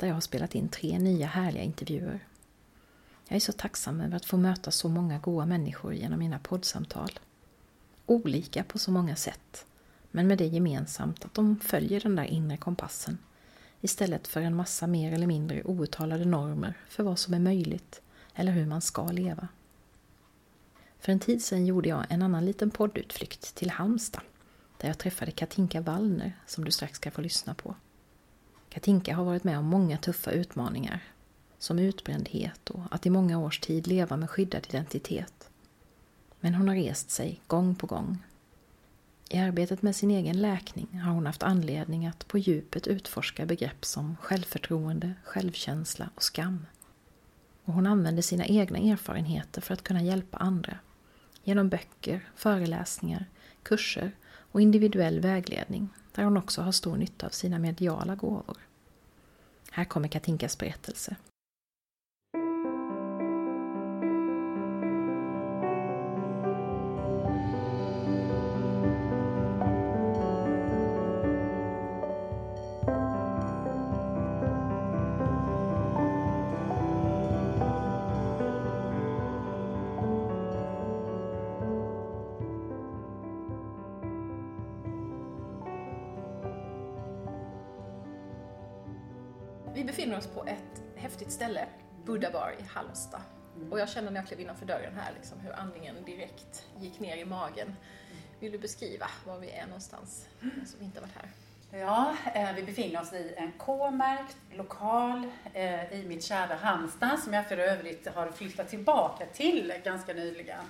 där jag har spelat in tre nya härliga intervjuer. Jag är så tacksam över att få möta så många goa människor genom mina poddsamtal. Olika på så många sätt, men med det gemensamt att de följer den där inre kompassen istället för en massa mer eller mindre outtalade normer för vad som är möjligt eller hur man ska leva. För en tid sedan gjorde jag en annan liten poddutflykt till Halmstad där jag träffade Katinka Wallner som du strax ska få lyssna på. Katinka har varit med om många tuffa utmaningar som utbrändhet och att i många års tid leva med skyddad identitet. Men hon har rest sig gång på gång. I arbetet med sin egen läkning har hon haft anledning att på djupet utforska begrepp som självförtroende, självkänsla och skam. Och hon använder sina egna erfarenheter för att kunna hjälpa andra genom böcker, föreläsningar, kurser och individuell vägledning där hon också har stor nytta av sina mediala gåvor. Här kommer Katinkas berättelse. Halmstad. Och jag känner när jag klev innanför dörren här liksom, hur andningen direkt gick ner i magen. Vill du beskriva var vi är någonstans, som inte varit här? Ja, eh, vi befinner oss i en K-märkt lokal eh, i mitt kära Halmstad som jag för övrigt har flyttat tillbaka till ganska nyligen.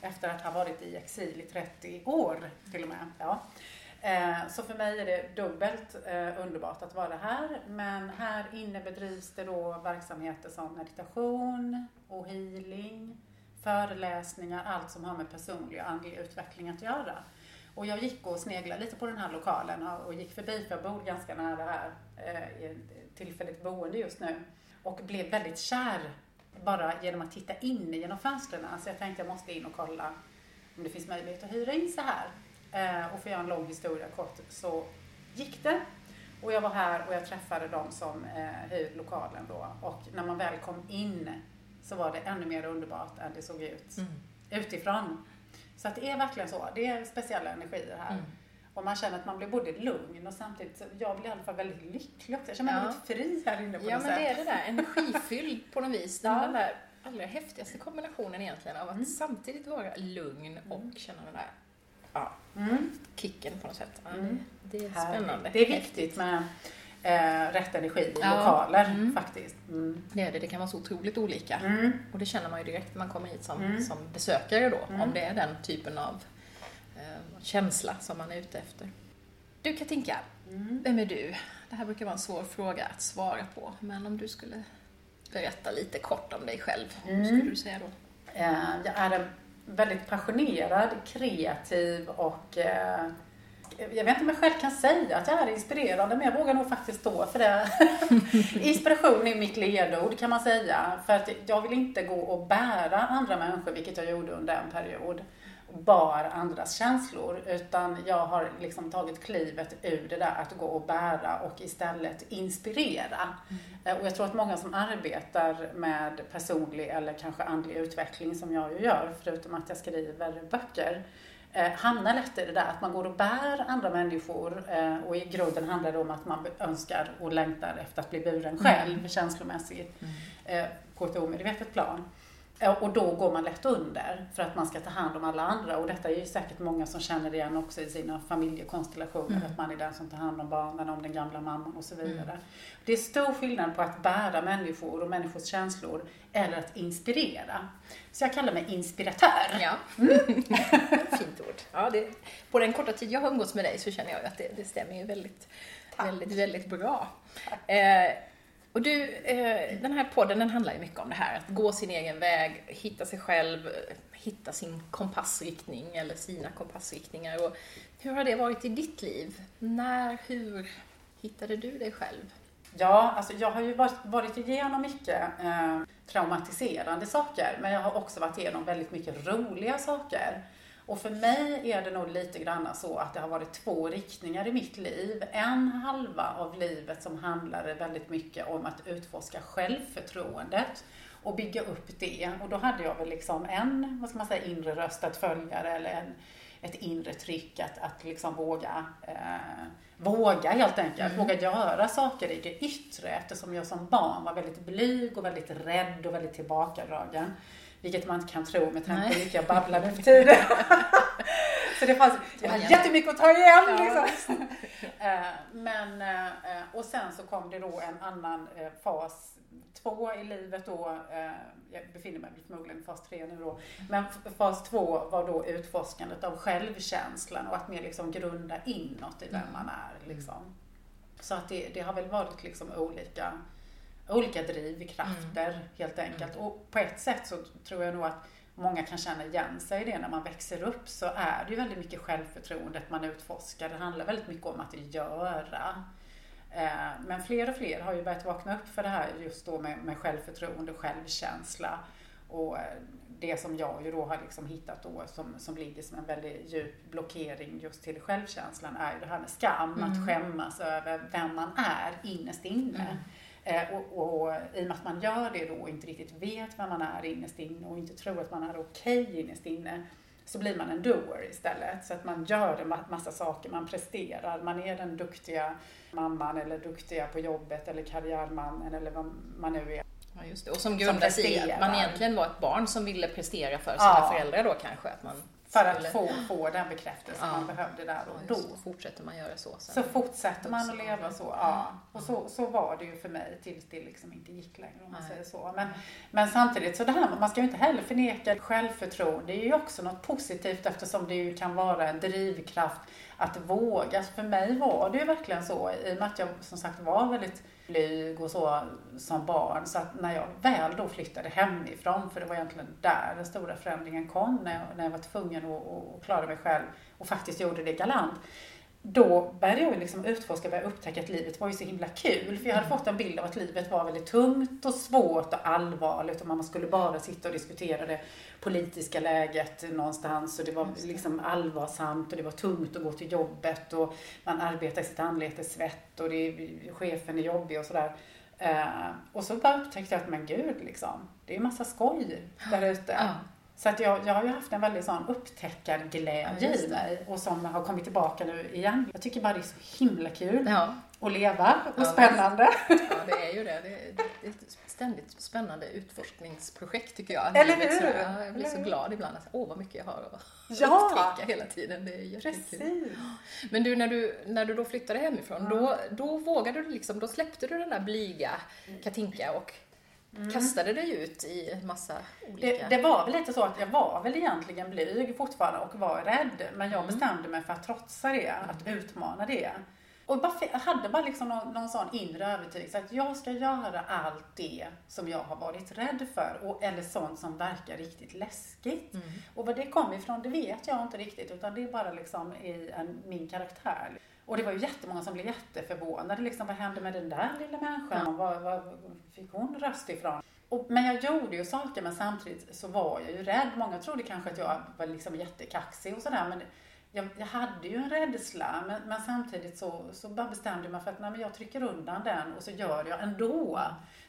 Efter att ha varit i exil i 30 år till och med. Ja. Eh, så för mig är det dubbelt eh, underbart att vara här. Men här inne bedrivs det då verksamheter som meditation och healing, föreläsningar, allt som har med personlig och andlig utveckling att göra. Och jag gick och sneglade lite på den här lokalen och gick förbi, för jag bor ganska nära här eh, i ett tillfälligt boende just nu. Och blev väldigt kär bara genom att titta in genom fönstren. Så jag tänkte jag måste in och kolla om det finns möjlighet att hyra in så här. Eh, och för att göra en lång historia kort så gick det. Och jag var här och jag träffade de som eh, hyr lokalen då. Och när man väl kom in så var det ännu mer underbart än det såg ut utifrån. Så att det är verkligen så. Det är speciella energier här. Mm. Och man känner att man blir både lugn och samtidigt, jag blir i alla fall väldigt lycklig också. Jag känner mig Ja. väldigt fri här inne på Ja, något men sätt. det är det där energifylld på något vis. Den, Ja. den där allra häftigaste kombinationen egentligen av att Mm. samtidigt vara lugn och känna den där ja, Mm. kicken på något sätt. Mm. Det är spännande. Det är viktigt med eh, rätt energi i Ja. lokaler Mm. faktiskt. Mm. Det är det. Det kan vara så otroligt olika. Mm. Och det känner man ju direkt när man kommer hit som, Mm. som besökare då, Mm. om det är den typen av eh, känsla som man är ute efter. Du Katinka, Mm. vem är du? Det här brukar vara en svår fråga att svara på, men om du skulle berätta lite kort om dig själv, Mm. vad skulle du säga då? Eh, jag är en väldigt passionerad, kreativ och eh, jag vet inte om jag själv kan säga att jag är inspirerande, men jag vågar nog faktiskt stå för det. Inspiration är mitt ledord kan man säga. För att jag vill inte gå och bära andra människor, vilket jag gjorde under en period. Bar andras känslor. Utan jag har liksom tagit klivet ur det där att gå och bära och istället inspirera. Eh, Och jag tror att många som arbetar med personlig eller kanske andlig utveckling som jag ju gör, förutom att jag skriver böcker, eh, hamnar lätt i det där att man går och bär andra människor eh, och i grunden handlar det om att man önskar och längtar efter att bli buren själv känslomässigt eh, på ett omedvetet plan. Och då går man lätt under för att man ska ta hand om alla andra och detta är ju säkert många som känner igen också i sina familjekonstellationer Mm. att man är den som tar hand om barnen, om den gamla mamman och så vidare. Det är stor skillnad på att bära människor och människors känslor eller att inspirera. Så jag kallar mig inspiratör. Ja, fint ord. Ja, det, på den korta tid jag har umgåtts med dig så känner jag att det, det stämmer ju väldigt, väldigt, väldigt bra. Eh, och du, eh, den här podden den handlar ju mycket om det här, att gå sin egen väg, hitta sig själv, hitta sin kompassriktning eller sina kompassriktningar. Och hur har det varit i ditt liv? När, hur hittade du dig själv? Ja, alltså jag har ju varit, varit igenom mycket eh, traumatiserande saker, men jag har också varit igenom väldigt mycket roliga saker. Och för mig är det nog lite grann så att det har varit två riktningar i mitt liv. En halva av livet som handlade väldigt mycket om att utforska självförtroendet och bygga upp det. Och då hade jag väl liksom en, vad ska man säga, inre röst att följa eller en, ett inre tryck att, att liksom våga eh, våga helt enkelt. Mm. Våga göra saker i det yttre eftersom jag som barn var väldigt blyg och väldigt rädd och väldigt tillbakadragen. Vilket man inte kan tro med tanke på hur mycket jag babblade för tiden. så det fanns, jag hade jättemycket att ta igen. Ja. Liksom. Eh, men, eh, och sen så kom det då en annan eh, fas två i livet då, jag befinner mig förmodligen i fas tre nu då, men fas två var då utforskandet av självkänslan och att mer liksom grunda inåt i vem mm. man är. Liksom. Så att det, det har väl varit liksom olika olika drivkrafter mm. helt enkelt. Mm. Och på ett sätt så tror jag nog att många kan känna igen sig i det när man växer upp så är det ju väldigt mycket självförtroendet man utforskar. Det handlar väldigt mycket om att göra. Eh, men fler och fler har ju börjat vakna upp för det här just då med, med självförtroende och självkänsla. Och eh, det som jag ju då har liksom hittat då som, som ligger som en väldigt djup blockering just till självkänslan är ju det här med skam, mm. att skämmas över vem man är innerst inne. Mm. Eh, och, och, i och med att man gör det då och inte riktigt vet vem man är innerst inne och inte tror att man är okej okay innerst inne så blir man en doer istället. Så att man gör en massa saker, man presterar, man är den duktiga mamman eller duktiga på jobbet eller karriärmannen eller vad man nu är. Ja, just det. Och som grundar sig i att man egentligen var ett barn som ville prestera för sina ja. föräldrar då kanske. Att man för att få, få den bekräftelse ja. man behövde där och då. Så fortsätter man göra så. Sen. Så fortsätter man att leva så, ja. Och så, så var det ju för mig tills det liksom inte gick längre om man Nej. säger så. Men, men samtidigt så det här, man ska ju inte heller förneka självförtroende. Det är ju också något positivt eftersom det ju kan vara en drivkraft att våga. För mig var det ju verkligen så i och med att jag som sagt var väldigt blyg och så som barn. Så att när jag väl då flyttade hemifrån, för det var egentligen där den stora förändringen kom, när jag, när jag var tvungen att, att klara mig själv och faktiskt gjorde det galant då började jag liksom utforska och upptäcka att livet var ju så himla kul. För jag hade fått en bild av att livet var väldigt tungt och svårt och allvarligt och man skulle bara sitta och diskutera det politiska läget någonstans och det var liksom allvarsamt och det var tungt att gå till jobbet och man arbetar i sitt anletes svett och det, chefen är jobbig och sådär. Uh, och så bara upptäckte jag att men gud liksom, det är en massa skoj där ute. Så att jag, jag har ju haft en väldigt sån upptäckarglädje ja, i mig och som har kommit tillbaka nu igen. Jag tycker bara det är så himla kul ja. att leva och ja, spännande. Ja, det är ju det. Det är, det är ett ständigt spännande utforskningsprojekt tycker jag. Eller hur? Så jag blir så glad ibland att åh vad mycket jag har att ja. upptäcka hela tiden. Det är jättekul. Precis. Men du, när du, när du då flyttade hemifrån, då, då vågade du liksom, då släppte du den där blyga Katinka och Mm. kastade dig ut i massa olika... Det, det, var väl lite så att jag var väl egentligen blyg fortfarande och var rädd. Men jag mm. bestämde mig för att trotsa det, att utmana det. Och jag hade bara liksom någon, någon sån inre övertygelse att jag ska göra allt det som jag har varit rädd för. Och, eller sånt som verkar riktigt läskigt. Mm. Och var det kom ifrån, det vet jag inte riktigt. Utan det är bara liksom i en, min karaktär. Och det var ju jättemånga som blev jätteförvånade. Liksom, vad hände med den där lilla människan? Ja. Var, var fick hon röst ifrån? Och, men jag gjorde ju saker men samtidigt så var jag ju rädd. Många trodde kanske att jag var liksom jättekaxig och sådär. Men jag, jag, hade ju en rädsla men, men, samtidigt så, så bara bestämde jag mig för att nej, men jag trycker undan den och så gör jag ändå.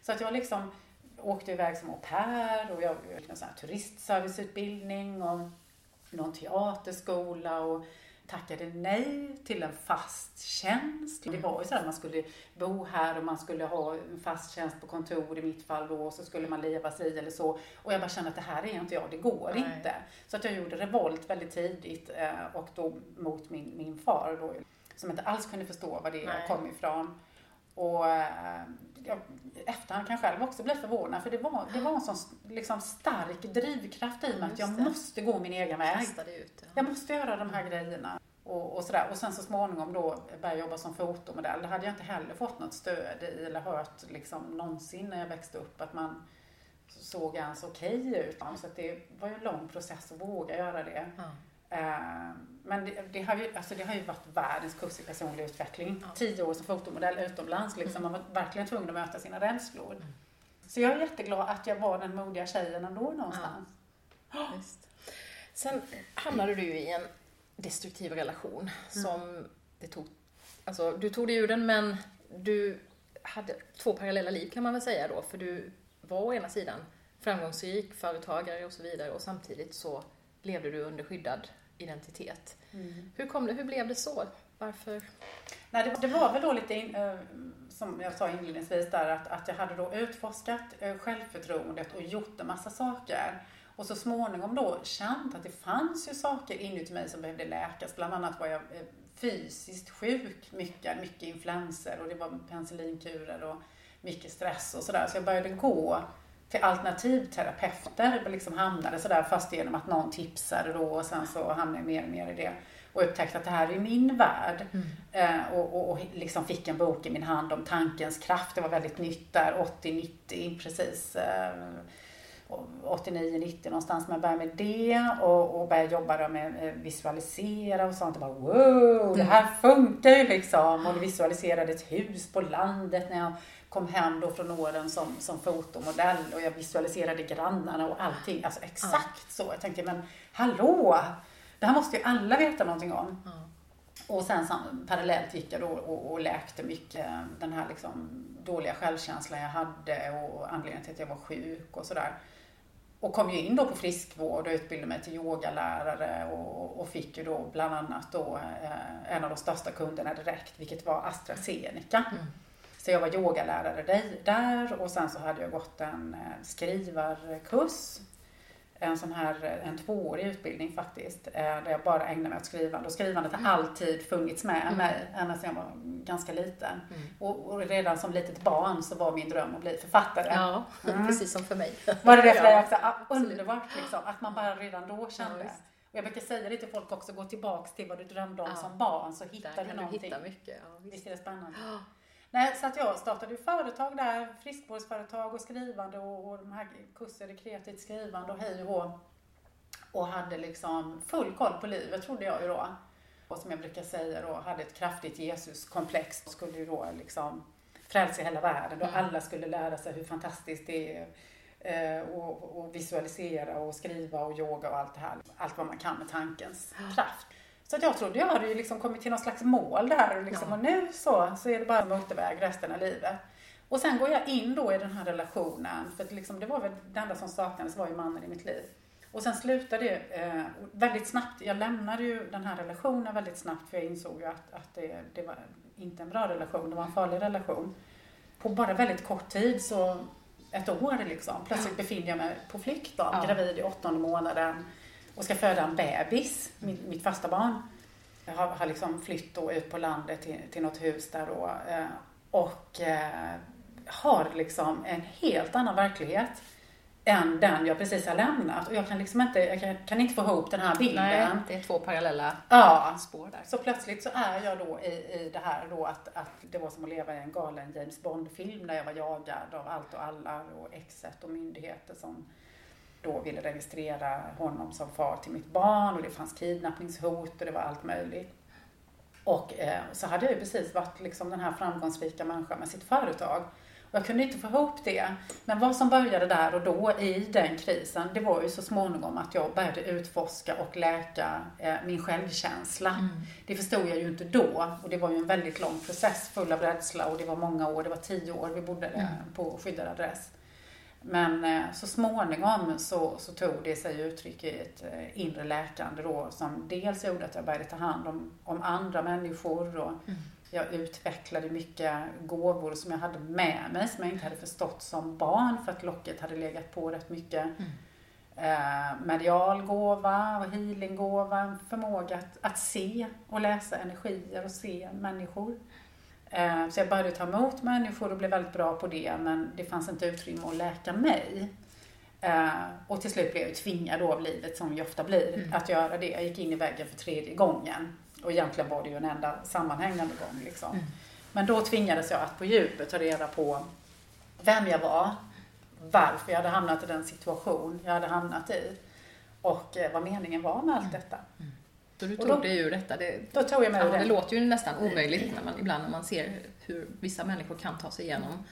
Så att jag liksom åkte iväg som au pair och jag gick en turistserviceutbildning och någon teaterskola och tackade nej till en fast tjänst. Det var ju så att man skulle bo här och man skulle ha en fast tjänst på kontor i mitt fall då och så skulle man leva sig eller så. Och jag bara kände att det här är inte jag, det går nej. inte. Så att jag gjorde revolt väldigt tidigt eh, och då mot min, min far då som inte alls kunde förstå var det nej. kom ifrån. Och efterhand kan själv också bli förvånad för det var, det var en sån liksom, stark drivkraft i mig att jag måste gå min egen väg. Ut, ja. Jag måste göra de här grejerna. och, och sådär. Och sen så småningom då började jag jobba som fotomodell. Det hade jag inte heller fått något stöd i eller hört liksom någonsin när jag växte upp att man såg ens okej okay ut. Så det var ju en lång process att våga göra det. Ja. Uh, men det, det, har ju, alltså det har ju varit världens kurs i personlig utveckling. Ja. Tio år som fotomodell utomlands. Liksom. Mm. Man var verkligen tvungen att möta sina rädslor. Mm. Så jag är jätteglad att jag var den modiga tjejen ändå någonstans. Ja. Sen hamnade du i en destruktiv relation mm. som mm. det tog, alltså du tog dig ur den men du hade två parallella liv kan man väl säga då, för du var å ena sidan framgångsrik, företagare och så vidare och samtidigt så levde du under skyddad identitet. Mm. Hur, kom det, hur blev det så? Varför? Nej, det, det var väl då lite, in, äh, som jag sa inledningsvis där, att, att jag hade då utforskat äh, självförtroendet och gjort en massa saker. Och så småningom då känt att det fanns ju saker inuti mig som behövde läkas. Bland annat var jag eh, fysiskt sjuk mycket, mycket influenser och det var penicillinkurer och mycket stress och sådär. Så jag började gå till alternativterapeuter, liksom hamnade sådär fast genom att någon tipsade då och sen så hamnade jag mer och mer i det. Och upptäckte att det här är min värld. Mm. Eh, och, och, och, liksom fick en bok i min hand om tankens kraft. Det var väldigt nytt där, 80-90 precis. Eh, 89-90 någonstans, men började med det och, och började jobba med visualisera och sånt. Och bara wow, det här funkar ju liksom. Och visualiserade ett hus på landet när jag kom hem då från åren som, som fotomodell och jag visualiserade grannarna och allting. Alltså exakt så. Jag tänkte, men hallå! Det här måste ju alla veta någonting om. Och sen parallellt gick jag då och, och läkte mycket den här liksom dåliga självkänslan jag hade och anledningen till att jag var sjuk och sådär och kom ju in då på friskvård och utbildade mig till yogalärare och, och fick ju då bland annat då eh, en av de största kunderna direkt, vilket var AstraZeneca. Mm. Så jag var yogalärare där och sen så hade jag gått en eh, skrivarkurs en sån här, en tvåårig utbildning faktiskt, eh, där jag bara ägnar mig åt skrivande. Och skrivandet har mm. alltid funnits med mm. mig, ända sedan jag var ganska liten. Mm. Och, och, redan som litet barn så var min dröm att bli författare. Ja, mm. precis som för mig. Var det det för dig också? Ja, underbart liksom, att man bara redan då kände. Ja, och jag brukar säga det till folk också, gå tillbaks till vad du drömde om ja. som barn så hittar du någonting. Du hitta mycket. Ja, visst. visst är det spännande? Nej, så att jag startade ju företag där, friskvårdsföretag och skrivande och, och de här kurser i kreativt skrivande och hej och Och hade liksom full koll på livet trodde jag ju då. Och som jag brukar säga då, hade ett kraftigt Jesuskomplex. Skulle ju då liksom frälsa hela världen och mm. alla skulle lära sig hur fantastiskt det är eh, och, och, visualisera och skriva och yoga och allt det här. Allt vad man kan med tankens kraft. Så att jag trodde jag hade ju liksom kommit till någon slags mål där och, liksom, ja. och nu så, så är det bara motorväg resten av livet. Och sen går jag in då i den här relationen, för att liksom, det var väl det enda som saknades var ju mannen i mitt liv. Och sen slutade det eh, väldigt snabbt. Jag lämnade ju den här relationen väldigt snabbt för jag insåg ju att, att det, det var inte en bra relation, det var en farlig relation. På bara väldigt kort tid, så ett år liksom, plötsligt befinner jag mig på flykt då, ja. gravid i åttonde månaden och ska föda en bebis, mitt, mitt första barn. Jag har, har liksom flytt då ut på landet till, till något hus där då eh, och eh, har liksom en helt annan verklighet än den jag precis har lämnat. Och jag kan liksom inte, jag kan, kan inte få ihop den här bilden. Nej, det är två parallella ja. spår där. Så plötsligt så är jag då i, i det här då att, att det var som att leva i en galen James Bond-film där jag var jagad av allt och alla och exet och myndigheter som då ville registrera honom som far till mitt barn och det fanns kidnappningshot och det var allt möjligt. Och eh, så hade jag ju precis varit liksom den här framgångsrika människan med sitt företag. Och jag kunde inte få ihop det. Men vad som började där och då i den krisen, det var ju så småningom att jag började utforska och läka eh, min självkänsla. Mm. Det förstod jag ju inte då. Och det var ju en väldigt lång process full av rädsla och det var många år, det var tio år vi bodde mm. på skyddad adress. Men eh, så småningom så, så tog det sig uttryck i ett eh, inre läkande då som dels gjorde att jag började ta hand om, om andra människor och mm. jag utvecklade mycket gåvor som jag hade med mig som jag inte hade förstått som barn för att locket hade legat på rätt mycket. Mm. Eh, medial gåva och healinggåva, förmåga att, att se och läsa energier och se människor. Eh, så jag började ta emot människor och blev väldigt bra på det, men det fanns inte utrymme att läka mig. Eh, och till slut blev jag tvingad av livet, som ju ofta blir, mm. att göra det. Jag gick in i väggen för tredje gången. Och egentligen var det ju en enda sammanhängande gång. Liksom. Mm. Men då tvingades jag att på djupet ta reda på vem jag var, varför jag hade hamnat i den situation jag hade hamnat i och eh, vad meningen var med allt mm. detta. Mm. Så du tog dig ur detta? Det, då tog jag mig ur det. Det låter ju nästan omöjligt när man, ibland när man ser hur vissa människor kan ta sig igenom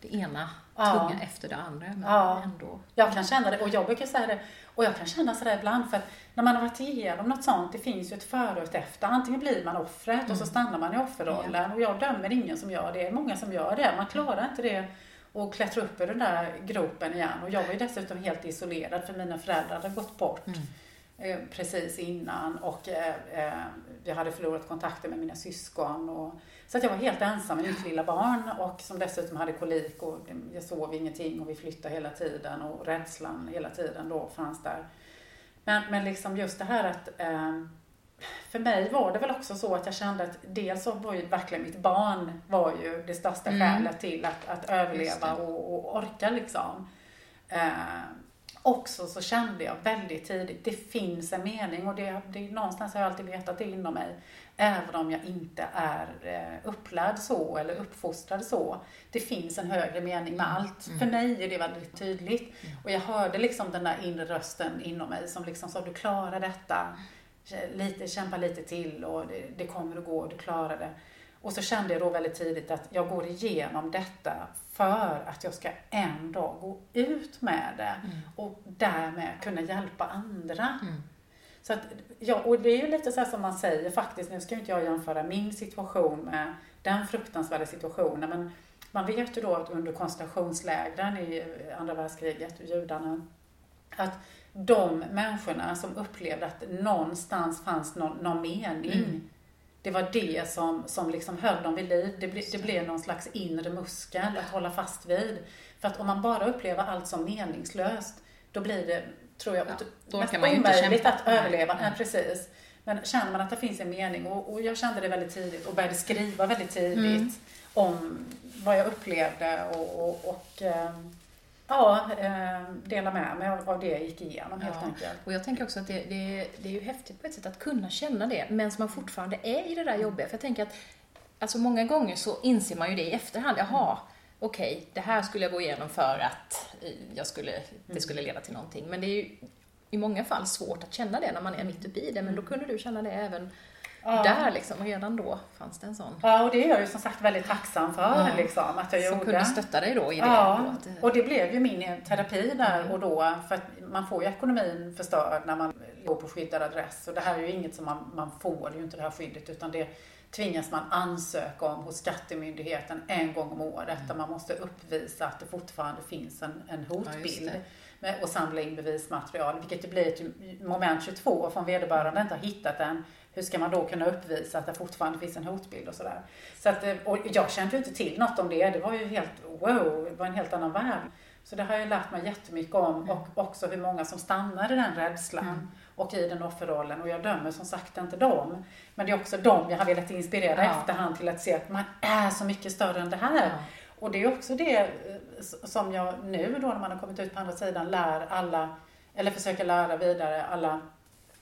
det ena ja. tunga efter det andra. Men ja. ändå. Jag kan känna det och jag brukar säga det och jag kan känna sådär ibland för när man har varit igenom något sånt, det finns ju ett före och ett efter. Antingen blir man offret mm. och så mm. stannar man i offerrollen ja. och jag dömer ingen som gör det. Det är många som gör det. Man klarar inte det och klättra upp ur den där gropen igen. Och jag var ju dessutom helt isolerad för mina föräldrar hade gått bort mm. Eh, precis innan och eh, eh, jag hade förlorat kontakten med mina syskon. Och, så att jag var helt ensam med mitt lilla barn och som dessutom hade kolik och jag sov ingenting och vi flyttade hela tiden och rädslan hela tiden då fanns där. Men, men liksom just det här att eh, för mig var det väl också så att jag kände att dels så var ju verkligen mitt barn var ju det största mm. skälet till att, att överleva och, och, orka liksom. Också så kände jag väldigt tidigt, det finns en mening och det, det, någonstans har jag alltid vetat det inom mig. Även om jag inte är eh, upplärd så eller uppfostrad så. Det finns en högre mening med allt. Mm. För mig är det väldigt tydligt. Mm. Och jag hörde liksom den där inre rösten inom mig som liksom sa, du klarar detta. Lite, kämpa lite till och det, det kommer att gå, du klarar det. Och så kände jag då väldigt tidigt att jag går igenom detta för att jag ska en dag gå ut med det mm. och därmed kunna hjälpa andra. Mm. Så att, ja, och det är ju lite så som man säger faktiskt, nu ska inte jag jämföra min situation med den fruktansvärda situationen, men man vet ju då att under koncentrationslägren i andra världskriget, judarna, att de människorna som upplevde att någonstans fanns någon, någon mening, mm. Det var det som, som liksom höll dem vid liv. Det, ble, det blev någon slags inre muskel att hålla fast vid. För att om man bara upplever allt som meningslöst, då blir det, tror jag, ja, omöjligt att överleva. Nej. Precis. Men känner man att det finns en mening, och, och, jag kände det väldigt tidigt och började skriva väldigt tidigt mm. om vad jag upplevde och, och, och um, ja, eh, dela med mig av det jag gick igenom helt ja. enkelt. Och jag tänker också att det, det, det är ju häftigt på ett sätt att kunna känna det, men man fortfarande är i det där jobbiga. För jag tänker att, alltså många gånger så inser man ju det i efterhand. Jaha, okej, okay, det här skulle jag gå igenom för att jag skulle, det mm. skulle leda till någonting. Men det är ju i många fall svårt att känna det när man är mitt uppe i det, men då kunde du känna det även Ja. Där liksom, redan då fanns det en sån. Ja, och det är jag ju som sagt väldigt tacksam för. Ja. Liksom, att jag som gjorde. kunde stötta dig då i det. Ja, då, och det blev ju min terapi där mm. och då. För att man får ju ekonomin förstörd när man går på skyddad adress. Och det här är ju inget som man, man får, ju inte det här skyddet. Utan det tvingas man ansöka om hos Skattemyndigheten en gång om året. Mm. Där man måste uppvisa att det fortfarande finns en, en hotbild. Ja, och samla in bevismaterial. Vilket det blir ett moment 22 från vederbörande inte har hittat den hur ska man då kunna uppvisa att det fortfarande finns en hotbild och sådär. Så att, eh, och jag kände ju inte till något om det. Det var ju helt wow, det var en helt annan värld. Så det har jag lärt mig jättemycket om mm. och också hur många som stannar i den rädslan mm. och i den offerrollen. Och jag dömer som sagt inte dem. Men det är också dem jag har velat inspirera ja. efterhand till att se att man är så mycket större än det här. Ja. Och det är också det eh, som jag nu då när man har kommit ut på andra sidan lär alla, eller försöker lära vidare alla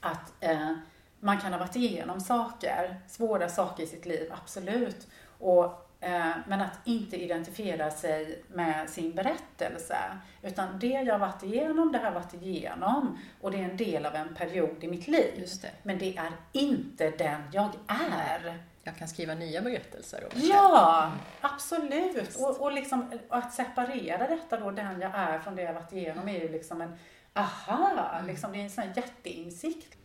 att eh, man kan ha varit igenom saker, svåra saker i sitt liv, absolut. Och, eh, men att inte identifiera sig med sin berättelse. Utan det jag har varit igenom, det har jag varit igenom. Och det är en del av en period i mitt liv. Det. Men det är inte den jag är. Jag kan skriva nya berättelser. Om ja, mm. absolut. Och, och liksom, att separera detta då, den jag är från det jag har varit igenom, är ju liksom en aha, mm. liksom, det är en sån jätteinsikt.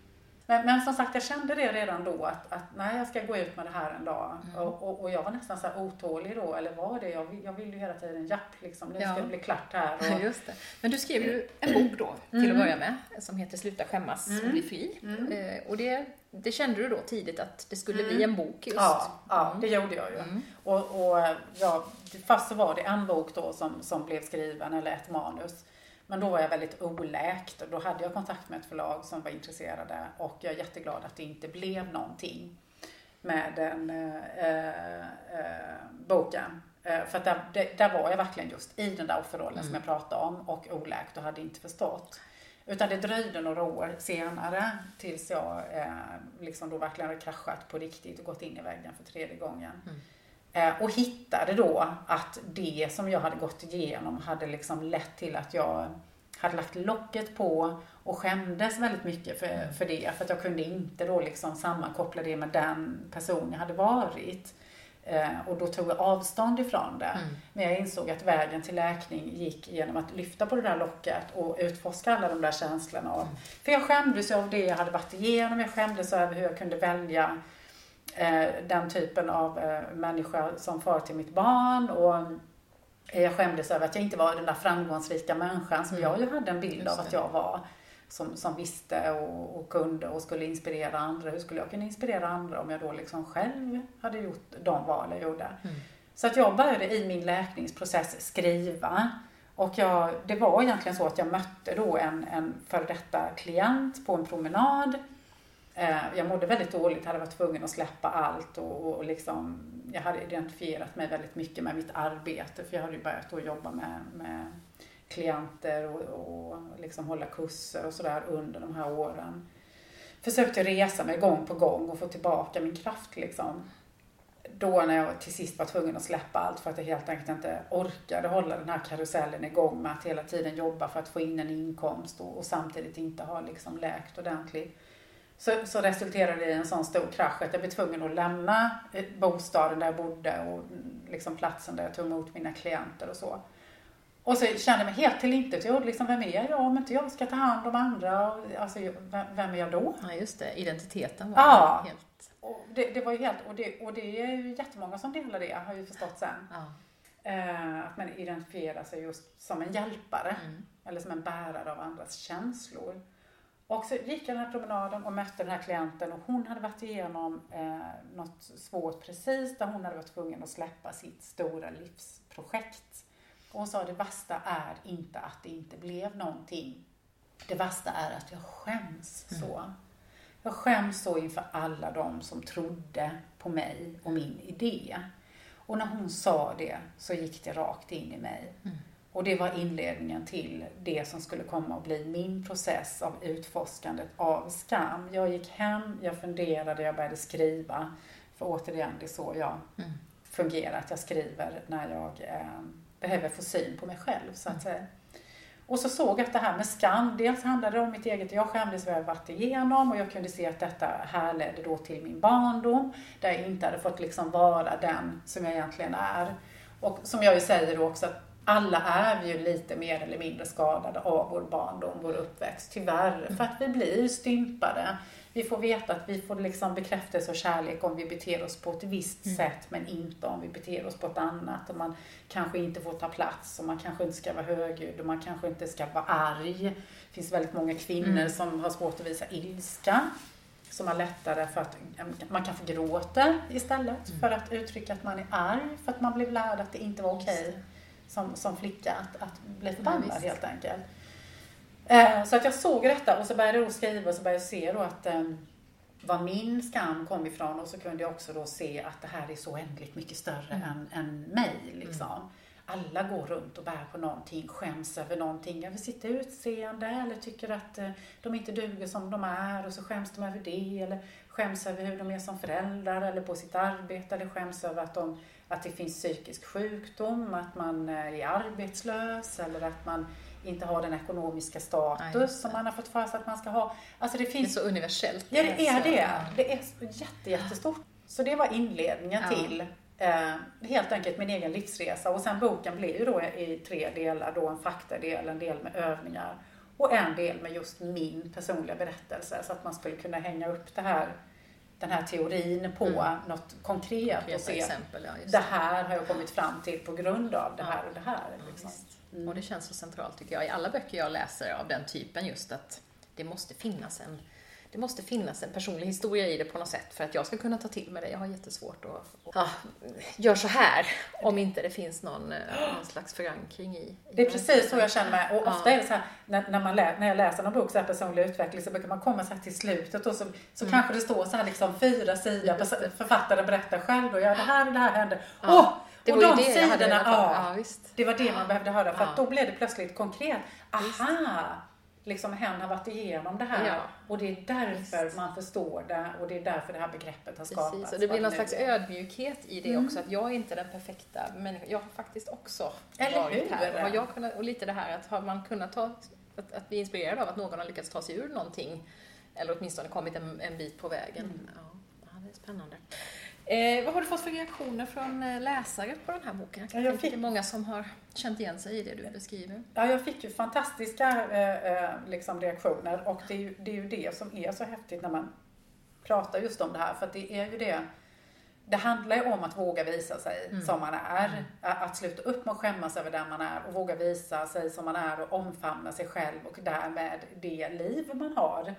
Men, men, som sagt, jag kände det redan då att, att nej, jag ska gå ut med det här en dag. Mm. Och, och, och, jag var nästan så otålig då, eller var det? Jag, jag ville ju hela tiden, japp, liksom, nu ska det bli klart här. Och... Just det. Men du skrev ju en bok då, till mm. att börja med, som heter Sluta skämmas och mm. bli fri. Mm. Eh, och det, det kände du då tidigt att det skulle bli mm. en bok just? Ja, ja det gjorde jag ju. Och, och ja, fast så var det en bok då som, som blev skriven, eller ett manus. Men då var jag väldigt oläkt och då hade jag kontakt med ett förlag som var intresserade och jag är jätteglad att det inte blev någonting med den äh, äh, boken. Äh, för att där, där, var jag verkligen just i den där offerrollen mm. som jag pratade om och oläkt och hade inte förstått. Utan det dröjde några år senare tills jag eh, liksom då verkligen hade kraschat på riktigt och gått in i väggen för tredje gången. Mm. Eh, och hittade då att det som jag hade gått igenom hade liksom lett till att jag hade lagt locket på och skämdes väldigt mycket för, för det. För att jag kunde inte då liksom sammankoppla det med den person jag hade varit. Eh, och då tog jag avstånd ifrån det. Mm. Men jag insåg att vägen till läkning gick genom att lyfta på det där locket och utforska alla de där känslorna. Av. För jag skämdes av det jag hade varit igenom. Jag skämdes över hur jag kunde välja den typen av eh, människa som far till mitt barn. Och jag skämdes över att jag inte var den där framgångsrika människan som Mm. jag ju hade en bild av att jag var. Som, som visste och, och kunde och skulle inspirera andra. Hur skulle jag kunna inspirera andra om jag då liksom själv hade gjort de val jag gjorde? Mm. Så att jag började i min läkningsprocess skriva. Och jag, det var egentligen så att jag mötte då en, en före detta klient på en promenad. Eh, jag mådde väldigt dåligt, hade varit tvungen att släppa allt och, och liksom, jag hade identifierat mig väldigt mycket med mitt arbete för jag hade ju börjat då jobba med, med klienter och, och liksom hålla kurser och sådär under de här åren. Försökte resa mig gång på gång och få tillbaka min kraft liksom. Då när jag till sist var tvungen att släppa allt för att jag helt enkelt inte orkade hålla den här karusellen igång med att hela tiden jobba för att få in en inkomst och, och samtidigt inte ha liksom läkt ordentligt. Så, så resulterade det i en sån stor krasch att jag blev tvungen att lämna eh, bostaden där jag bodde och mm, liksom platsen där jag tog emot mina klienter och så. Och så kände jag mig helt tillintetgjord. Liksom, vem är jag om inte jag ska ta hand om andra? Alltså, vem, vem är jag då? Ja, just det. Identiteten var Ja. helt... Och det, det var ju helt, och det, och det är ju jättemånga som delar det, har ju förstått sen. Ja. Eh, att man identifierar sig just som en hjälpare. Mm. Eller som en bärare av andras känslor. Och så gick jag den här promenaden och mötte den här klienten och hon hade varit igenom eh, något svårt precis där hon hade varit tvungen att släppa sitt stora livsprojekt. Och hon sa det värsta är inte att det inte blev någonting. Det värsta är att jag skäms så. Jag skäms så inför alla de som trodde på mig och min idé. Och när hon sa det så gick det rakt in i mig. Mm. Och det var inledningen till det som skulle komma att bli min process av utforskandet av skam. Jag gick hem, jag funderade, jag började skriva. För återigen, det är så jag Mm. fungerar, att jag skriver när jag eh, behöver få syn på mig själv, så att säga. Och så såg jag att det här med skam, dels handlade det om mitt eget, jag skämdes vad jag varit igenom och jag kunde se att detta härledde då till min barndom, där jag inte hade fått liksom vara den som jag egentligen är. Och som jag ju säger då också, att alla är vi ju lite mer eller mindre skadade av vår barndom, vår uppväxt, tyvärr. För att vi blir stympade. Vi får veta att vi får liksom bekräftelse och kärlek om vi beter oss på ett visst Mm. sätt, men inte om vi beter oss på ett annat. Och man kanske inte får ta plats, och man kanske inte ska vara högljudd, och man kanske inte ska vara arg. Det finns väldigt många kvinnor Mm. som har svårt att visa ilska. Som har lättare för att man kanske gråter istället Mm. för att uttrycka att man är arg, för att man blev lärd att det inte var okej som, som flicka att, att bli förbannad visst. helt enkelt. Eh, så att jag såg detta och så började jag skriva och så började jag se då att eh, var min skam kom ifrån och så kunde jag också då se att det här är så oändligt mycket större Mm. än, än mig liksom. Alla går runt och bär på någonting, skäms över någonting, över sitt utseende eller tycker att eh, de inte duger som de är och så skäms de över det eller skäms över hur de är som föräldrar eller på sitt arbete eller skäms över att, de, att det finns psykisk sjukdom, att man eh, är arbetslös eller att man inte har den ekonomiska status just som man har fått för sig att man ska ha. Alltså det Det är finns så universellt. Ja, det är så- det. Det är jätte, jättestort. Så det var inledningen Ja. till eh, helt enkelt min egen livsresa. Och sen boken blev ju då i tre delar. Då en faktadel, en del med övningar och en del med just min personliga berättelse. Så att man skulle kunna hänga upp det här, den här teorin på Mm. något konkret och Konkreta se exempel, ja. Just det här har jag kommit fram till på grund av det Ja. här och det här. Liksom. Mm. Och det känns så centralt tycker jag i alla böcker jag läser av den typen just att det måste finnas en det måste finnas en personlig historia i det på något sätt för att jag ska kunna ta till mig det. Jag har jättesvårt att ja, gör så här om inte det finns någon, eh, någon slags förankring i. i Det är precis så jag känner mig. Och Ja. ofta är det så här, när, när, man lä, när jag läser någon bok, så här personlig utveckling, så brukar man komma så här till slutet och så, så Mm. kanske det står så här liksom fyra sidor, det. författaren berättar själv och ja, det här och det här hände. Ja. Åh! Det och de det sidorna, ja, ja, det var det man behövde höra för att Ja. då blev det plötsligt konkret. Aha! Liksom hen har varit igenom det här Ja. och det är därför man förstår det och det är därför det här begreppet har skapats. Precis, och det blir någon nu slags ödmjukhet i det också, att jag är inte den perfekta människan. Jag har faktiskt också Eller varit hur? här. Och, har jag kunnat, och lite det här att har man kunnat ta, att, att bli inspirerad av att någon har lyckats ta sig ur någonting, eller åtminstone kommit en, en bit på vägen. Mm. Ja, det är spännande. Eh, vad har du fått för reaktioner från eh, läsare på den här boken? Ja, jag Jag fick- Det är många som har känt igen sig i det du beskriver. Ja, jag fick ju fantastiska eh, eh, liksom reaktioner och det är, ju, det är ju det som är så häftigt när man pratar just om det här. För det är ju det, det handlar ju om att våga visa sig Mm. som man är. Att att sluta upp med att skämmas över den man är och våga visa sig som man är och omfamna sig själv och därmed det liv man har.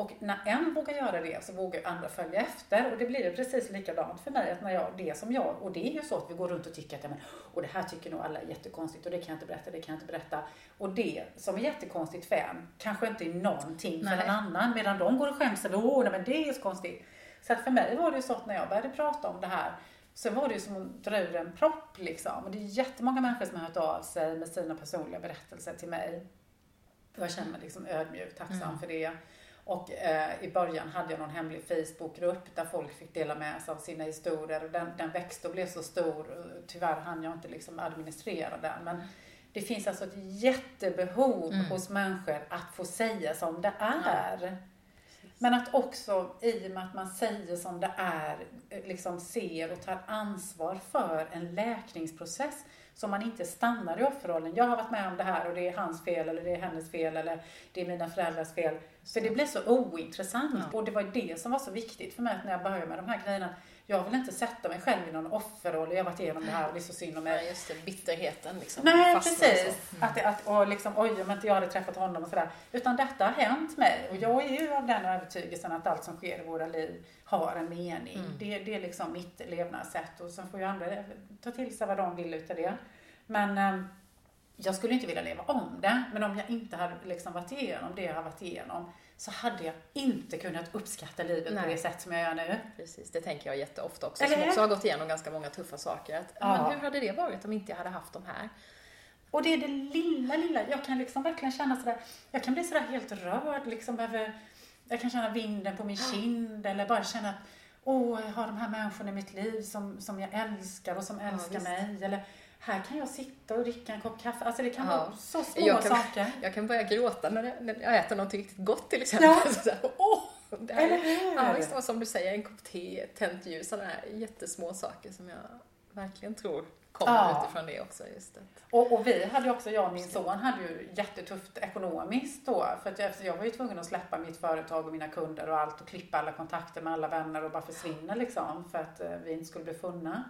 Och när en vågar göra det så vågar andra följa efter och det blir precis likadant för mig att när jag, det som jag, och det är ju så att vi går runt och tycker att ja, men, och det här tycker nog alla är jättekonstigt och det kan jag inte berätta, det kan jag inte berätta. Och det som är jättekonstigt för en kanske inte är någonting för Nej. en annan medan de går och skäms över, åh nej men det är så konstigt. Så att för mig var det ju så att när jag började prata om det här så var det ju som att dra ur en propp liksom. Och det är jättemånga människor som har hört av sig med sina personliga berättelser till mig. Jag känner mig liksom ödmjukt tacksam Mm. för det. Och eh, i början hade jag någon hemlig Facebookgrupp där folk fick dela med sig av sina historier. Och Den, den växte och blev så stor. Tyvärr hann jag inte liksom administrera den. Men det finns alltså ett jättebehov Mm. hos människor att få säga som det är. Men att också i och med att man säger som det är, eh, liksom ser och tar ansvar för en läkningsprocess. Så man inte stannar i offerrollen. Jag har varit med om det här och det är hans fel eller det är hennes fel eller det är mina föräldrars fel. För det blir så ointressant. Ja. Och det var det som var så viktigt för mig när jag började med de här grejerna. Jag vill inte sätta mig själv i någon offerroll. Jag har varit igenom det här och det är så synd om mig. Nej, just det, bitterheten liksom. Nej, precis. Mm. Att, det- att, och liksom, oj, om inte jag hade träffat honom och sådär. Utan detta har hänt mig. Och jag är ju av den övertygelsen att allt som sker i våra liv har en mening. Mm. Det, det är liksom mitt levnadssätt. Och sen får ju andra ta till sig vad de vill utav det. Men eh, jag skulle inte vilja leva om det. Men om jag inte hade liksom varit igenom det jag har varit igenom så hade jag inte kunnat uppskatta livet Nej. på det sätt som jag gör nu. Precis, det tänker jag jätteofta också, Eller som också har gått igenom ganska många tuffa saker. Att, Ja. Men hur hade det varit om inte jag hade haft de här? Och det är det lilla, lilla. Jag kan liksom verkligen känna sådär, jag kan bli sådär helt rörd liksom över, jag kan känna vinden på min kind eller bara känna att åh, jag har de här människorna i mitt liv som, som jag älskar och som älskar visst. mig. Eller här kan jag sitta och dricka en kopp kaffe. Alltså det kan Ja. vara så små Jag kan- saker. Jag kan börja gråta när jag, när jag äter något riktigt gott till exempel. Ja. Så här, Åh, det här Eller är, hur? ja, visst, och som du säger, en kopp te, ett tänt ljus, sådana här jättesmå saker som jag verkligen tror kommer Ja. utifrån det också. Just det. Och, och vi hade också, jag och min son hade ju jättetufft ekonomiskt då. För att jag, jag var ju tvungen att släppa mitt företag och mina kunder och allt och klippa alla kontakter med alla vänner och bara försvinna liksom. För att eh, vi inte skulle bli funna.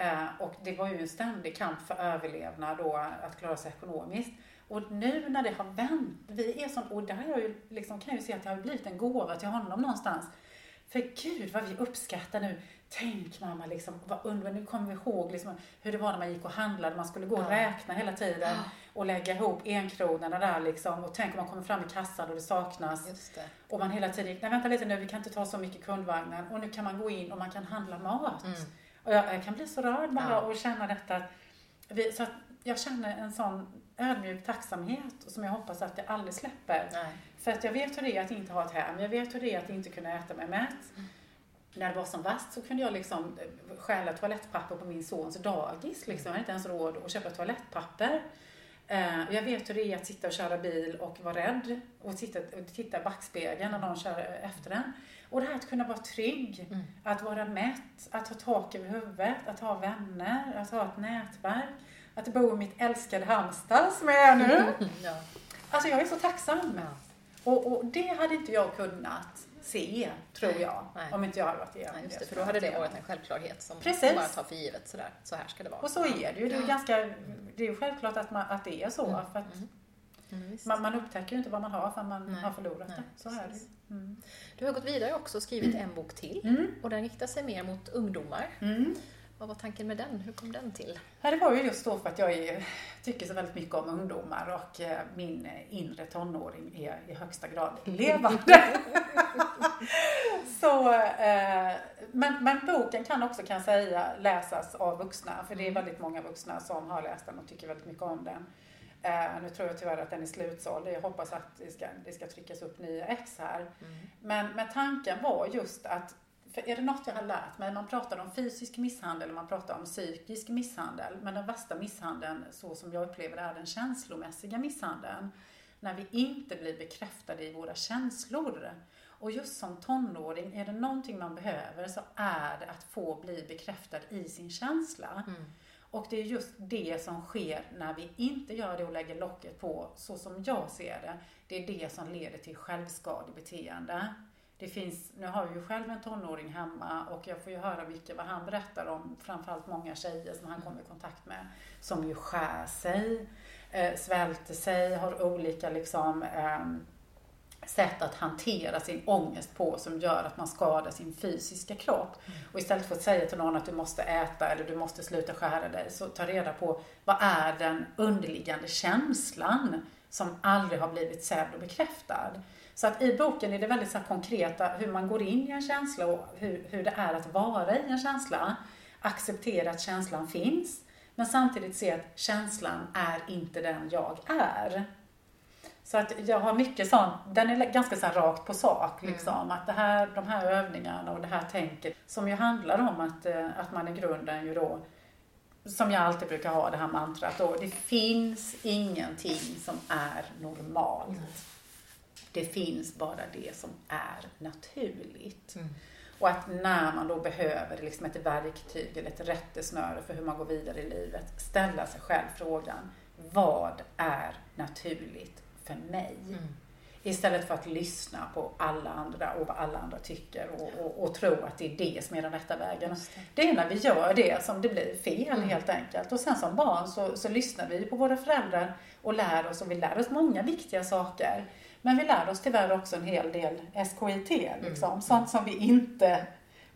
Eh, och det var ju en ständig kamp för överlevnad då, att klara sig ekonomiskt. Och nu när det har vänt, vi är sån, och där har jag ju liksom, kan jag ju se att det har blivit en gåva till honom någonstans. För gud vad vi uppskattar nu. Tänk mamma, liksom, vad under, nu kommer vi ihåg liksom, hur det var när man gick och handlade. Man skulle gå och räkna hela tiden och lägga ihop enkronorna där liksom. Och tänk om man kommer fram i kassan och det saknas. Det. Och man hela tiden, nej vänta lite nu, vi kan inte ta så mycket kundvagnar. Och nu kan man gå in och man kan handla mat. Mm. Och jag, jag kan bli så rörd bara Ja. och känna detta. Vi, så jag känner en sån ödmjuk tacksamhet som jag hoppas att jag aldrig släpper. Nej. För att jag vet hur det är att inte ha ett hem. Jag vet hur det är att inte kunna äta mig mätt. När det var som värst så kunde jag liksom eh, stjäla toalettpapper på min sons dagis. Liksom. Jag hade inte ens råd att köpa toalettpapper. Eh, Jag vet hur det är att sitta och köra bil och vara rädd och titta, och titta i backspegeln när någon kör efter en. Och det här att kunna vara trygg, Mm. att vara mätt, att ha tak över huvudet, att ha vänner, att ha ett nätverk, att bo i mitt älskade Halmstad som jag är nu. Ja. Alltså jag är så tacksam. Och, och det hade inte jag kunnat se, tror jag, Nej. om inte jag hade varit igenom Nej, just det, för då hade det varit en självklarhet som Precis. man bara tar för givet. Sådär. Så här ska det vara. Och så är det ju. Det är ju ganska, det är ju självklart att, man, att det är så. Mm. För att Mm. Mm, man, man upptäcker ju inte vad man har förrän man Nej. har förlorat Nej, det. Så är det. Mm. Du har gått vidare också och skrivit en bok till. Mm. Och den riktar sig mer mot ungdomar. Mm. Vad var tanken med den? Hur kom den till? Ja, det var ju just då för att jag är, tycker så väldigt mycket om ungdomar och eh, min inre tonåring är i högsta grad levande. så, eh, men, men boken kan också kan säga läsas av vuxna, för det är väldigt många vuxna som har läst den och tycker väldigt mycket om den. Eh, nu tror jag tyvärr att den är slutsåld. Jag hoppas att det ska, det ska tryckas upp nya ex här. Mm. Men, men tanken var just att för är det något jag har lärt mig, man pratar om fysisk misshandel och man pratar om psykisk misshandel. Men den värsta misshandeln, så som jag upplever det, är den känslomässiga misshandeln. När vi inte blir bekräftade i våra känslor. Och just som tonåring, är det någonting man behöver så är det att få bli bekräftad i sin känsla. Mm. Och det är just det som sker när vi inte gör det och lägger locket på, så som jag ser det. Det är det som leder till självskadebeteende. Det finns, nu har jag ju själv en tonåring hemma och jag får ju höra mycket vad han berättar om, framförallt många tjejer som han kommer i kontakt med, som ju skär sig, eh, svälter sig, har olika liksom eh, sätt att hantera sin ångest på som gör att man skadar sin fysiska kropp. Mm. Och istället för att säga till någon att du måste äta eller du måste sluta skära dig, så ta reda på vad är den underliggande känslan som aldrig har blivit sedd och bekräftad. Så att i boken är det väldigt så konkreta hur man går in i en känsla och hur, hur det är att vara i en känsla. Acceptera att känslan finns, men samtidigt se att känslan är inte den jag är. Så att jag har mycket sånt, den är ganska så rakt på sak mm. liksom. Mm. Att det här, de här övningarna och det här tänket som ju handlar om att, eh, att man i grunden ju då som jag alltid brukar ha det här mantrat då, det finns ingenting som är normalt. Mm. Det finns bara det som är naturligt. Mm. Och att när man då behöver liksom ett verktyg eller ett rättesnöre för hur man går vidare i livet, ställa sig själv frågan, vad är naturligt för mig? Mm. Istället för att lyssna på alla andra och vad alla andra tycker och, och, och tro att det är det som är den rätta vägen. Det. är när vi gör det som det blir fel mm. helt enkelt. Och sen som barn så, så lyssnar vi på våra föräldrar och lär oss och vi lär oss många viktiga saker. Men vi lär oss tyvärr också en hel del SKIT, liksom. Mm. sånt som vi inte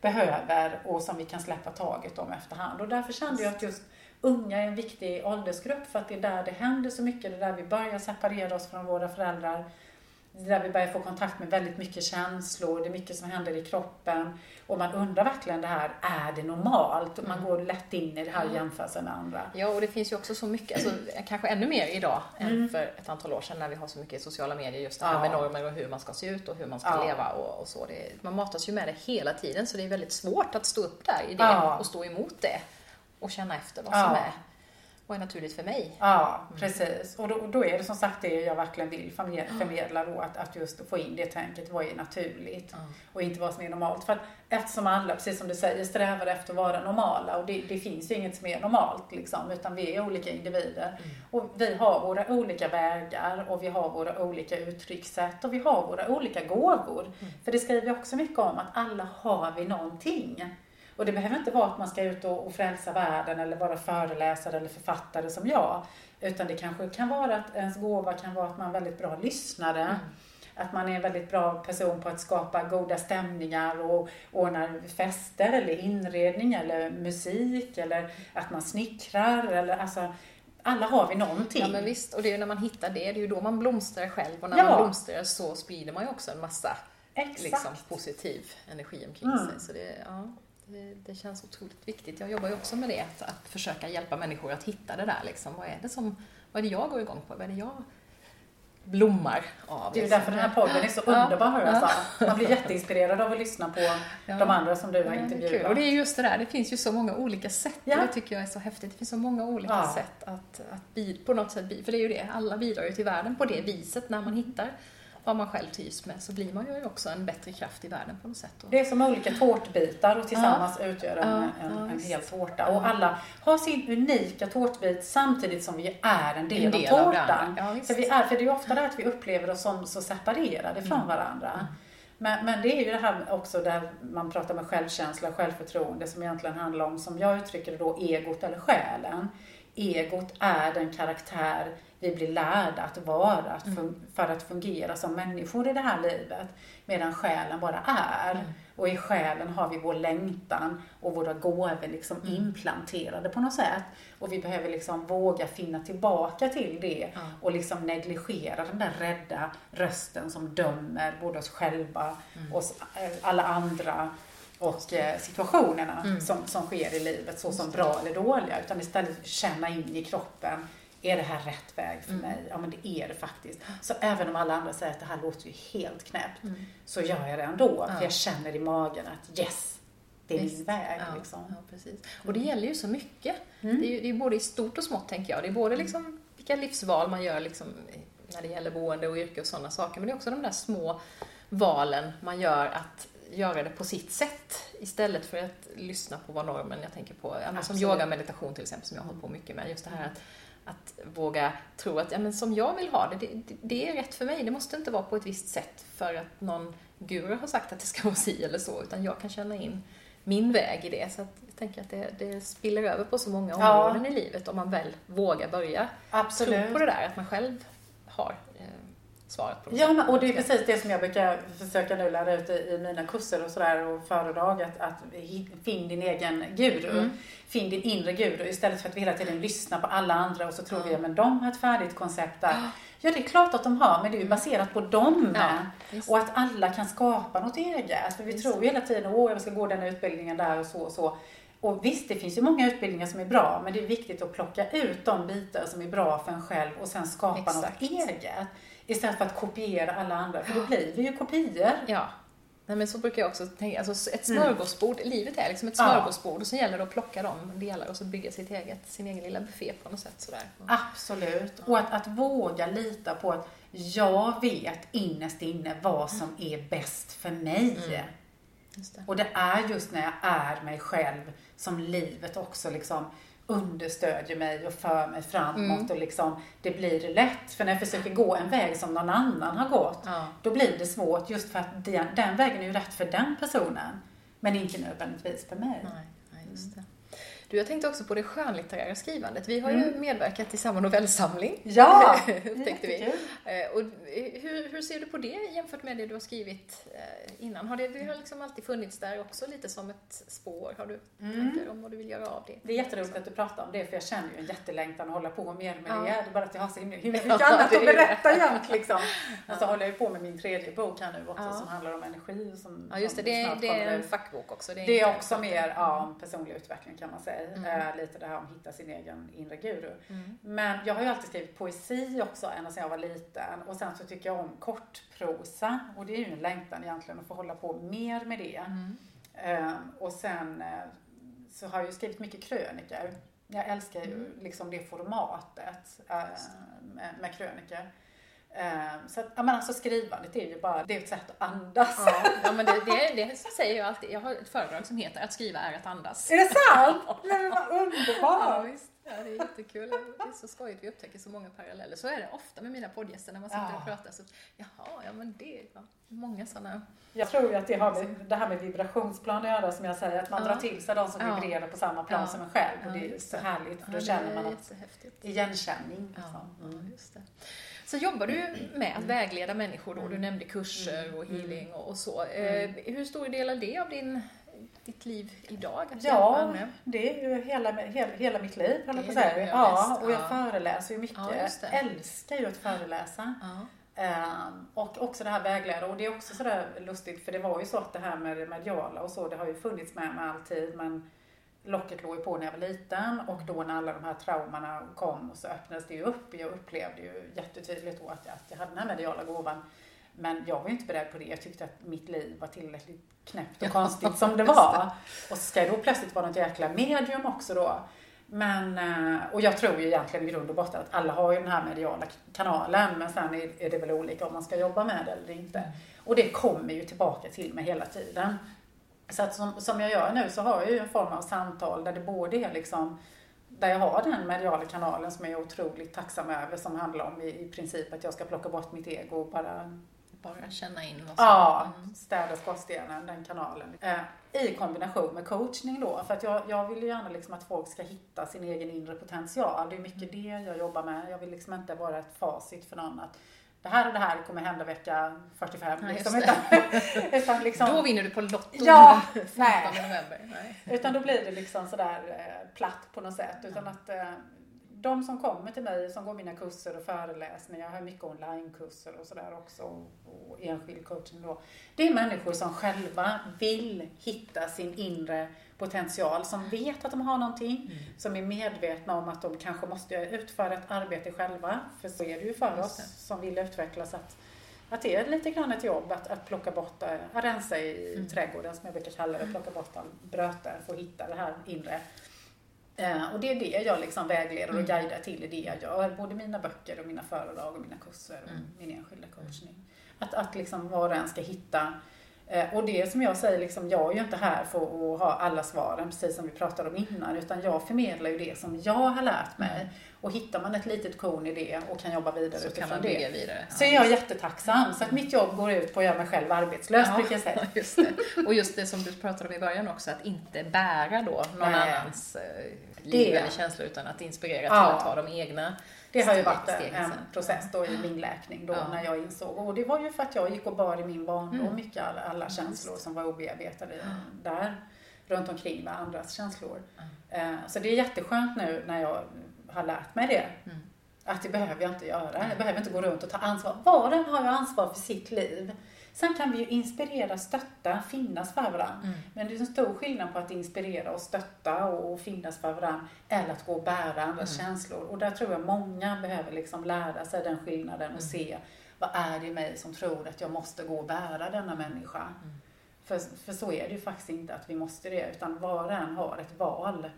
behöver och som vi kan släppa taget om efterhand. Och därför kände jag att just unga är en viktig åldersgrupp för att det är där det händer så mycket, det är där vi börjar separera oss från våra föräldrar där vi börjar få kontakt med väldigt mycket känslor, det är mycket som händer i kroppen. Och man undrar verkligen det här, är det normalt? Man mm. går lätt in i det här jämförelsen med andra. Ja, och det finns ju också så mycket, alltså, kanske ännu mer idag mm. än för ett antal år sedan när vi har så mycket sociala medier, just det här ja. med normer och hur man ska se ut och hur man ska ja. leva och, och så. Det, man matas ju med det hela tiden så det är väldigt svårt att stå upp där i det ja. och stå emot det och känna efter vad som är vad är naturligt för mig? Ja, mm. precis. Och då, då, är det som sagt det jag verkligen vill förmedla då, att, att just få in det tänket, vad är naturligt mm. och inte vad som är normalt. För att eftersom alla, precis som du säger, strävar efter att vara normala och det, det finns ju inget som är normalt liksom, utan vi är olika individer. Mm. Och vi har våra olika vägar och vi har våra olika uttryckssätt och vi har våra olika gåvor. Mm. För det skriver jag också mycket om, att alla har vi någonting. Och det behöver inte vara att man ska ut och, och frälsa världen eller vara föreläsare eller författare som jag. Utan det kanske kan vara att ens gåva kan vara att man är väldigt bra lyssnare. Mm. Att man är en väldigt bra person på att skapa goda stämningar och ordna fester eller inredning eller musik eller att man snickrar eller alltså alla har vi någonting. Ja men visst, och det är ju när man hittar det, det är ju då man blomstrar själv och när ja. man blomstrar så sprider man ju också en massa liksom, positiv energi omkring mm. sig. Så det, ja. Det, det, känns otroligt viktigt. Jag jobbar ju också med det, att, att försöka hjälpa människor att hitta det där. Liksom. Vad, är det som, vad är det jag går igång på? Vad är det jag blommar av? Det är liksom. därför den här podden är så underbar, ja. ja. Man blir jätteinspirerad av att lyssna på ja. de andra som du har intervjuat. Och det är just det där, det finns ju så många olika sätt. Ja. Det tycker jag är så häftigt. Det finns så många olika sätt att, att på något sätt, för det är ju det, alla bidrar ju till världen på det viset när man hittar vad man själv trivs med så blir man ju också en bättre kraft i världen på något sätt. Det är som olika tårtbitar och tillsammans ja. utgör en, ja, en, en hel tårta. Och alla har sin unika tårtbit samtidigt som vi är en del, en del av tårtan. Av för, vi är, för det är ofta det att vi upplever oss som så separerade från mm. varandra. Mm. Men, men det är ju det här också där man pratar med självkänsla och självförtroende som egentligen handlar om, som jag uttrycker det då, egot eller själen. Egot är den karaktär vi blir lärda att vara att mm. för att fungera som människor i det här livet. Medan själen bara är. Mm. Och i själen har vi vår längtan och våra gåvor liksom mm. implanterade på något sätt. Och vi behöver liksom våga finna tillbaka till det och liksom negligera den där rädda rösten som dömer både oss själva, mm. eh, alla andra och eh, situationerna mm. som, som sker i livet så som bra eller dåliga. Utan istället känna in i kroppen är det här rätt väg för mig? Ja men det är det faktiskt. Så även om alla andra säger att det här låter ju helt knäppt, så gör jag det ändå. För jag känner i magen att yes, det är Visst. min väg. Ja, Liksom. ja, precis. Och det gäller ju så mycket. Det, är ju, det är både i stort och smått, tänker jag. Det är både liksom vilka livsval man gör liksom, när det gäller boende och yrke och sådana saker, men det är också de där små valen man gör att göra det på sitt sätt istället för att lyssna på vad normen, jag tänker på, ja, som yoga meditation till exempel, som jag har hållit på mycket med. Just det här att, att våga tro att ja, men som jag vill ha det, det, det, är rätt för mig. Det måste inte vara på ett visst sätt för att någon guru har sagt att det ska vara si eller så, utan jag kan känna in min väg i det. Så jag tänker att det, det spiller över på så många Ja. områden i livet om man väl vågar börja tro Absolut. på det där, att man själv har svaret på det. Ja, men, och det är precis det som jag brukar försöka nu lära ut i, mina kurser och sådär och föredrag. Att, att finn din egen guru. Mm. Finn din inre guru istället för att vi hela tiden lyssnar på alla andra och så tror vi att men de har ett färdigt koncept där. Ja, det är klart att de har, men det är ju baserat på dem Ja, visst. Och att alla kan skapa något eget. För vi tror ju hela tiden, åh, jag ska gå den här utbildningen där och så och så. Och visst, det finns ju många utbildningar som är bra, men det är viktigt att plocka ut de bitar som är bra för en själv och sen skapa Exakt. något eget. Istället för att kopiera alla andra, för då blir vi ju kopior. Ja. Nej, men så brukar jag också tänka, alltså ett smörgåsbord, livet är liksom ett Mm. Smörgåsbord och så gäller det att plocka de delar och så bygga sitt eget, sin egen lilla buffé på något sätt sådär. Absolut. Och att, att våga lita på att jag vet innerst inne vad som är bäst för mig. Just det. Och det är just när jag är mig själv som livet också liksom understödjer mig och för mig framåt Mm. och liksom det blir lätt. För när jag försöker gå en väg som någon annan har gått, Ja. då blir det svårt just för att den, den vägen är ju rätt för den personen. Men inte nödvändigtvis för mig. Nej, nej, just det. Du, jag tänkte också på det skönlitterära skrivandet. Vi har ju Mm. medverkat i samma novellsamling. Ja, Tänkte vi. Eh, Och hur, hur ser du på det jämfört med det du har skrivit eh, innan? Har det, det har liksom alltid funnits där också lite som ett spår? Har du Mm. tankar om vad du vill göra av det? Det är jätteroligt att du pratar om det för jag känner ju en jättelängtan att hålla på mer med Ja. det. Det är bara att jag har så himla mycket Ja, annat det att är det. berätta jämt liksom. Och så håller jag ju på med min tredje bok här nu också Ja. som handlar om energi. Som, Ja, just det. Det, det är en fackbok också. Det inte- är också mer ja, om personlig utveckling kan man säga. Mm. Eh, lite det här om att hitta sin egen inre guru. Mm. Men jag har ju alltid skrivit poesi också ända sedan jag var liten. Och sen så tycker jag om kortprosa. Och det är ju en längtan egentligen att få hålla på mer med det. Mm. Eh, och sen eh, så har jag ju skrivit mycket krönikor. Jag älskar ju liksom det formatet eh, med, med krönikor. Eh, så att, ja, men alltså skrivandet är ju bara, det är ett sätt att andas. Ja, ja, men det, det, det säger jag alltid. Jag har ett föredrag som heter Att skriva är att andas. Är det sant? Men vad Ja, underbart! visst. Ja, det är jättekul. Det är så skojigt. Vi upptäcker så många paralleller. Så är det ofta med mina poddgäster när man sitter Ja. och pratar. Så, jaha, ja men det är ja, många sådana. Jag tror ju att det har med det här med vibrationsplan att göra som jag säger, att man Ja. drar till sig de som Ja. vibrerar på samma plan som en själv. Och det är så härligt för då känner man att igenkänning. Liksom. ja, just det. Så jobbar du med att vägleda människor då? Du Mm. nämnde kurser och Mm. healing och, så. Eh, hur stor del är det av din, ditt liv idag? Ja, det är ju hela, hela, hela mitt liv, höll jag på att säga. Ja, och jag ja. föreläser ju mycket. Ja. Jag älskar ju att föreläsa. Ja. Ehm, och också det här vägleda. Och det är också sådär lustigt, för det var ju så att det här med det mediala och så, det har ju funnits med mig alltid. Men locket låg på när jag var liten och då när alla de här traumorna kom så öppnades det ju upp. Jag upplevde ju jättetydligt då att jag, att jag hade den här mediala gåvan. Men jag var ju inte beredd på det. Jag tyckte att mitt liv var tillräckligt knäppt och konstigt som det var. Och så ska jag då plötsligt vara något jäkla medium också då. Men, eh, och jag tror ju egentligen i grund och botten att alla har ju den här mediala kanalen men sen är, är det väl olika om man ska jobba med det eller inte. Och det kommer ju tillbaka till mig hela tiden. Så att som, som jag gör nu så har jag ju en form av samtal där det både är liksom där jag har den mediala kanalen som jag är otroligt tacksam över som handlar om i, i princip att jag ska plocka bort mitt ego och bara Bara känna in vad som... Ja, Mm. städa skorstenen, den kanalen. Eh, I kombination med coachning då. För att jag, jag vill ju gärna liksom att folk ska hitta sin egen inre potential. Det är mycket det jag jobbar med. Jag vill liksom inte vara ett facit för någon att det här och det här kommer hända vecka 45. Nej, liksom, utan, utan liksom, Då vinner du på Lotto Ja, den 15 nej. november. Nej. utan då blir det liksom sådär eh, platt på något sätt. Utan att eh, de som kommer till mig, som går mina kurser och föreläsningar, jag har mycket onlinekurser och sådär också, och enskild coaching då. Det är människor som själva vill hitta sin inre potential, som vet att de har någonting, mm. som är medvetna om att de kanske måste utföra ett arbete själva, för så är det ju för oss som vill utvecklas, att, att det är lite grann ett jobb att, att plocka bort, att rensa i mm. trädgården som jag brukar kalla det, plocka bort all bröte för att hitta det här inre och det är det jag liksom vägleder och mm. guidar till i det jag gör. Både mina böcker och mina föredrag och mina kurser och mm. min enskilda coachning. Att, att liksom var och en ska hitta eh, och det som jag säger, liksom, jag är ju inte här för att ha alla svaren, precis som vi pratade om innan, utan jag förmedlar ju det som jag har lärt mig. Mm. Och hittar man ett litet korn i det och kan jobba vidare så utifrån det, vidare. Ja. så är jag jättetacksam. Så att mitt jobb går ut på att göra mig själv arbetslös, ja, brukar jag säga. Just det. Och just det som du pratade om i början också, att inte bära då någon Nej. annans eh, liv eller känslor utan att inspirera till att ta de egna Det har ju varit en process då i min läkning då när jag insåg, och det var ju för att jag gick och bar i min barndom mm. mycket alla, alla känslor som var obearbetade där runt omkring med andras känslor. Mm. Så det är jätteskönt nu när jag har lärt mig det. Mm. Att det behöver jag inte göra. Jag behöver inte gå runt och ta ansvar. Var och en har ju ansvar för sitt liv. Sen kan vi ju inspirera, stötta, finnas för varandra. Mm. Men det är en stor skillnad på att inspirera och stötta och finnas för varandra eller att gå och bära andras mm. känslor. Och där tror jag många behöver liksom lära sig den skillnaden och mm. se vad är det i mig som tror att jag måste gå och bära denna människa. Mm. För, för så är det ju faktiskt inte att vi måste det, utan var och en har ett val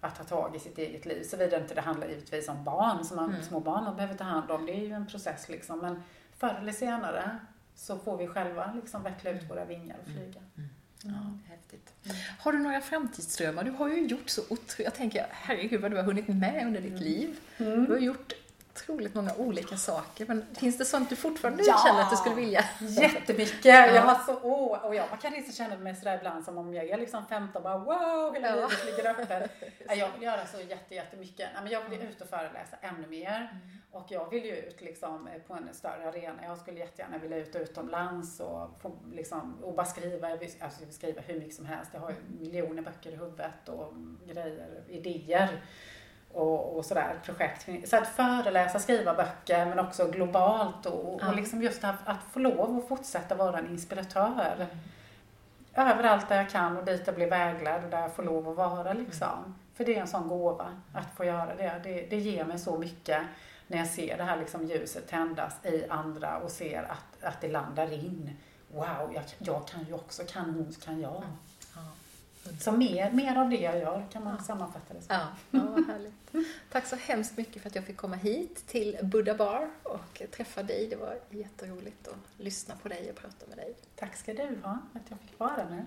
att ta tag i sitt eget liv. Såvida inte det handlar givetvis om barn, som man, mm. små barn man behöver ta hand om. Det är ju en process liksom. Men förr eller senare så får vi själva liksom veckla ut våra vingar och flyga. Mm. Mm. Ja, häftigt. Har du några framtidsdrömmar? Du har ju gjort så otroligt, jag tänker herregud vad du har hunnit med under ditt mm. liv. Mm. Du har gjort otroligt många olika saker. Men finns det sånt du fortfarande ja, känner att du skulle vilja? Jättemycket! Ja. Jag har så, åh, och jag kan liksom känna mig sådär ibland som om jag är liksom 15 bara wow, hela ja. livet ligger öppet. Jag vill göra så jätte, jättemycket. Jag vill ut och föreläsa ännu mer. Mm. Och jag vill ju ut liksom på en större arena. Jag skulle jättegärna vilja ut utomlands och, få, liksom, och bara skriva, alltså jag vill skriva hur mycket som helst. Jag har ju miljoner böcker i huvudet och grejer, idéer och, och sådär, projekt. Så att föreläsa, skriva böcker men också globalt och, ja. och liksom just att, att få lov att fortsätta vara en inspiratör. Mm. Överallt där jag kan och dit jag blir vägledd och där jag får lov att vara liksom. Mm. För det är en sån gåva att få göra det. det. Det ger mig så mycket när jag ser det här liksom ljuset tändas i andra och ser att, att det landar in. Wow, jag, jag kan ju också, kan hon kan jag. Så mer, mer av det jag gör kan man ja. sammanfatta det som. Ja, ja vad härligt. Tack så hemskt mycket för att jag fick komma hit till Buddha Bar och träffa dig. Det var jätteroligt att lyssna på dig och prata med dig. Tack ska du ha, att jag fick vara med.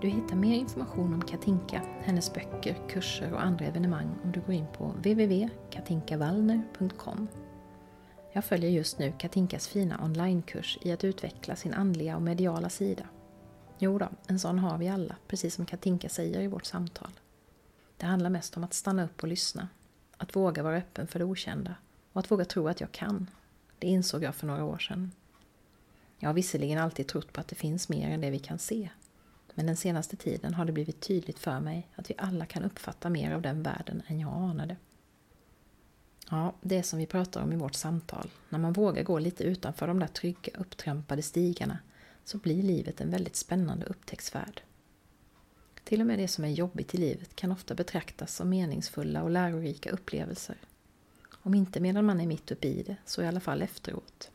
Du hittar mer information om Katinka, hennes böcker, kurser och andra evenemang om du går in på www.katinkavallner.com. Jag följer just nu Katinkas fina onlinekurs i att utveckla sin andliga och mediala sida. Jo då, en sån har vi alla, precis som Katinka säger i vårt samtal. Det handlar mest om att stanna upp och lyssna, att våga vara öppen för det okända och att våga tro att jag kan. Det insåg jag för några år sedan. Jag har visserligen alltid trott på att det finns mer än det vi kan se, men den senaste tiden har det blivit tydligt för mig att vi alla kan uppfatta mer av den världen än jag anade. Ja, det som vi pratar om i vårt samtal, när man vågar gå lite utanför de där trygga upptrampade stigarna så blir livet en väldigt spännande upptäcktsfärd. Till och med det som är jobbigt i livet kan ofta betraktas som meningsfulla och lärorika upplevelser. Om inte medan man är mitt uppe i det, så i alla fall efteråt.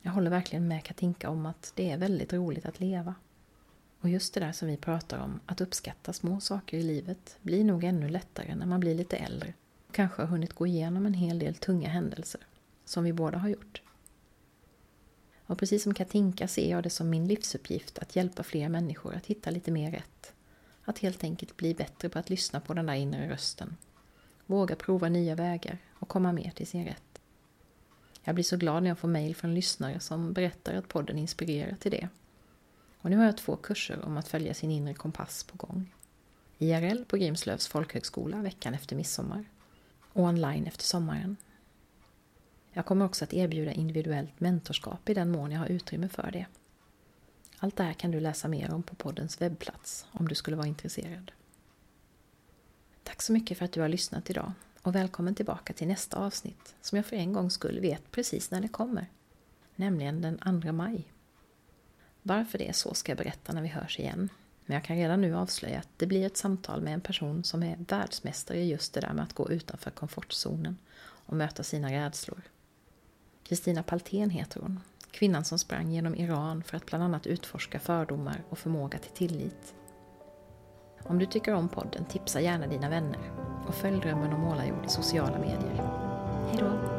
Jag håller verkligen med Katinka om att det är väldigt roligt att leva. Och just det där som vi pratar om, att uppskatta små saker i livet, blir nog ännu lättare när man blir lite äldre och kanske har hunnit gå igenom en hel del tunga händelser, som vi båda har gjort. Och precis som Katinka ser jag det som min livsuppgift att hjälpa fler människor att hitta lite mer rätt. Att helt enkelt bli bättre på att lyssna på den där inre rösten. Våga prova nya vägar och komma mer till sin rätt. Jag blir så glad när jag får mejl från lyssnare som berättar att podden inspirerar till det och nu har jag två kurser om att följa sin inre kompass på gång. IRL på Grimslövs folkhögskola veckan efter midsommar och online efter sommaren. Jag kommer också att erbjuda individuellt mentorskap i den mån jag har utrymme för det. Allt det här kan du läsa mer om på poddens webbplats om du skulle vara intresserad. Tack så mycket för att du har lyssnat idag och välkommen tillbaka till nästa avsnitt som jag för en gångs skull vet precis när det kommer. Nämligen den 2 maj. Varför det är så ska jag berätta när vi hörs igen. Men jag kan redan nu avslöja att det blir ett samtal med en person som är världsmästare i just det där med att gå utanför komfortzonen och möta sina rädslor. Kristina Paltén heter hon, kvinnan som sprang genom Iran för att bland annat utforska fördomar och förmåga till tillit. Om du tycker om podden, tipsa gärna dina vänner och följ Drömmen om målarjord i sociala medier. Hejdå!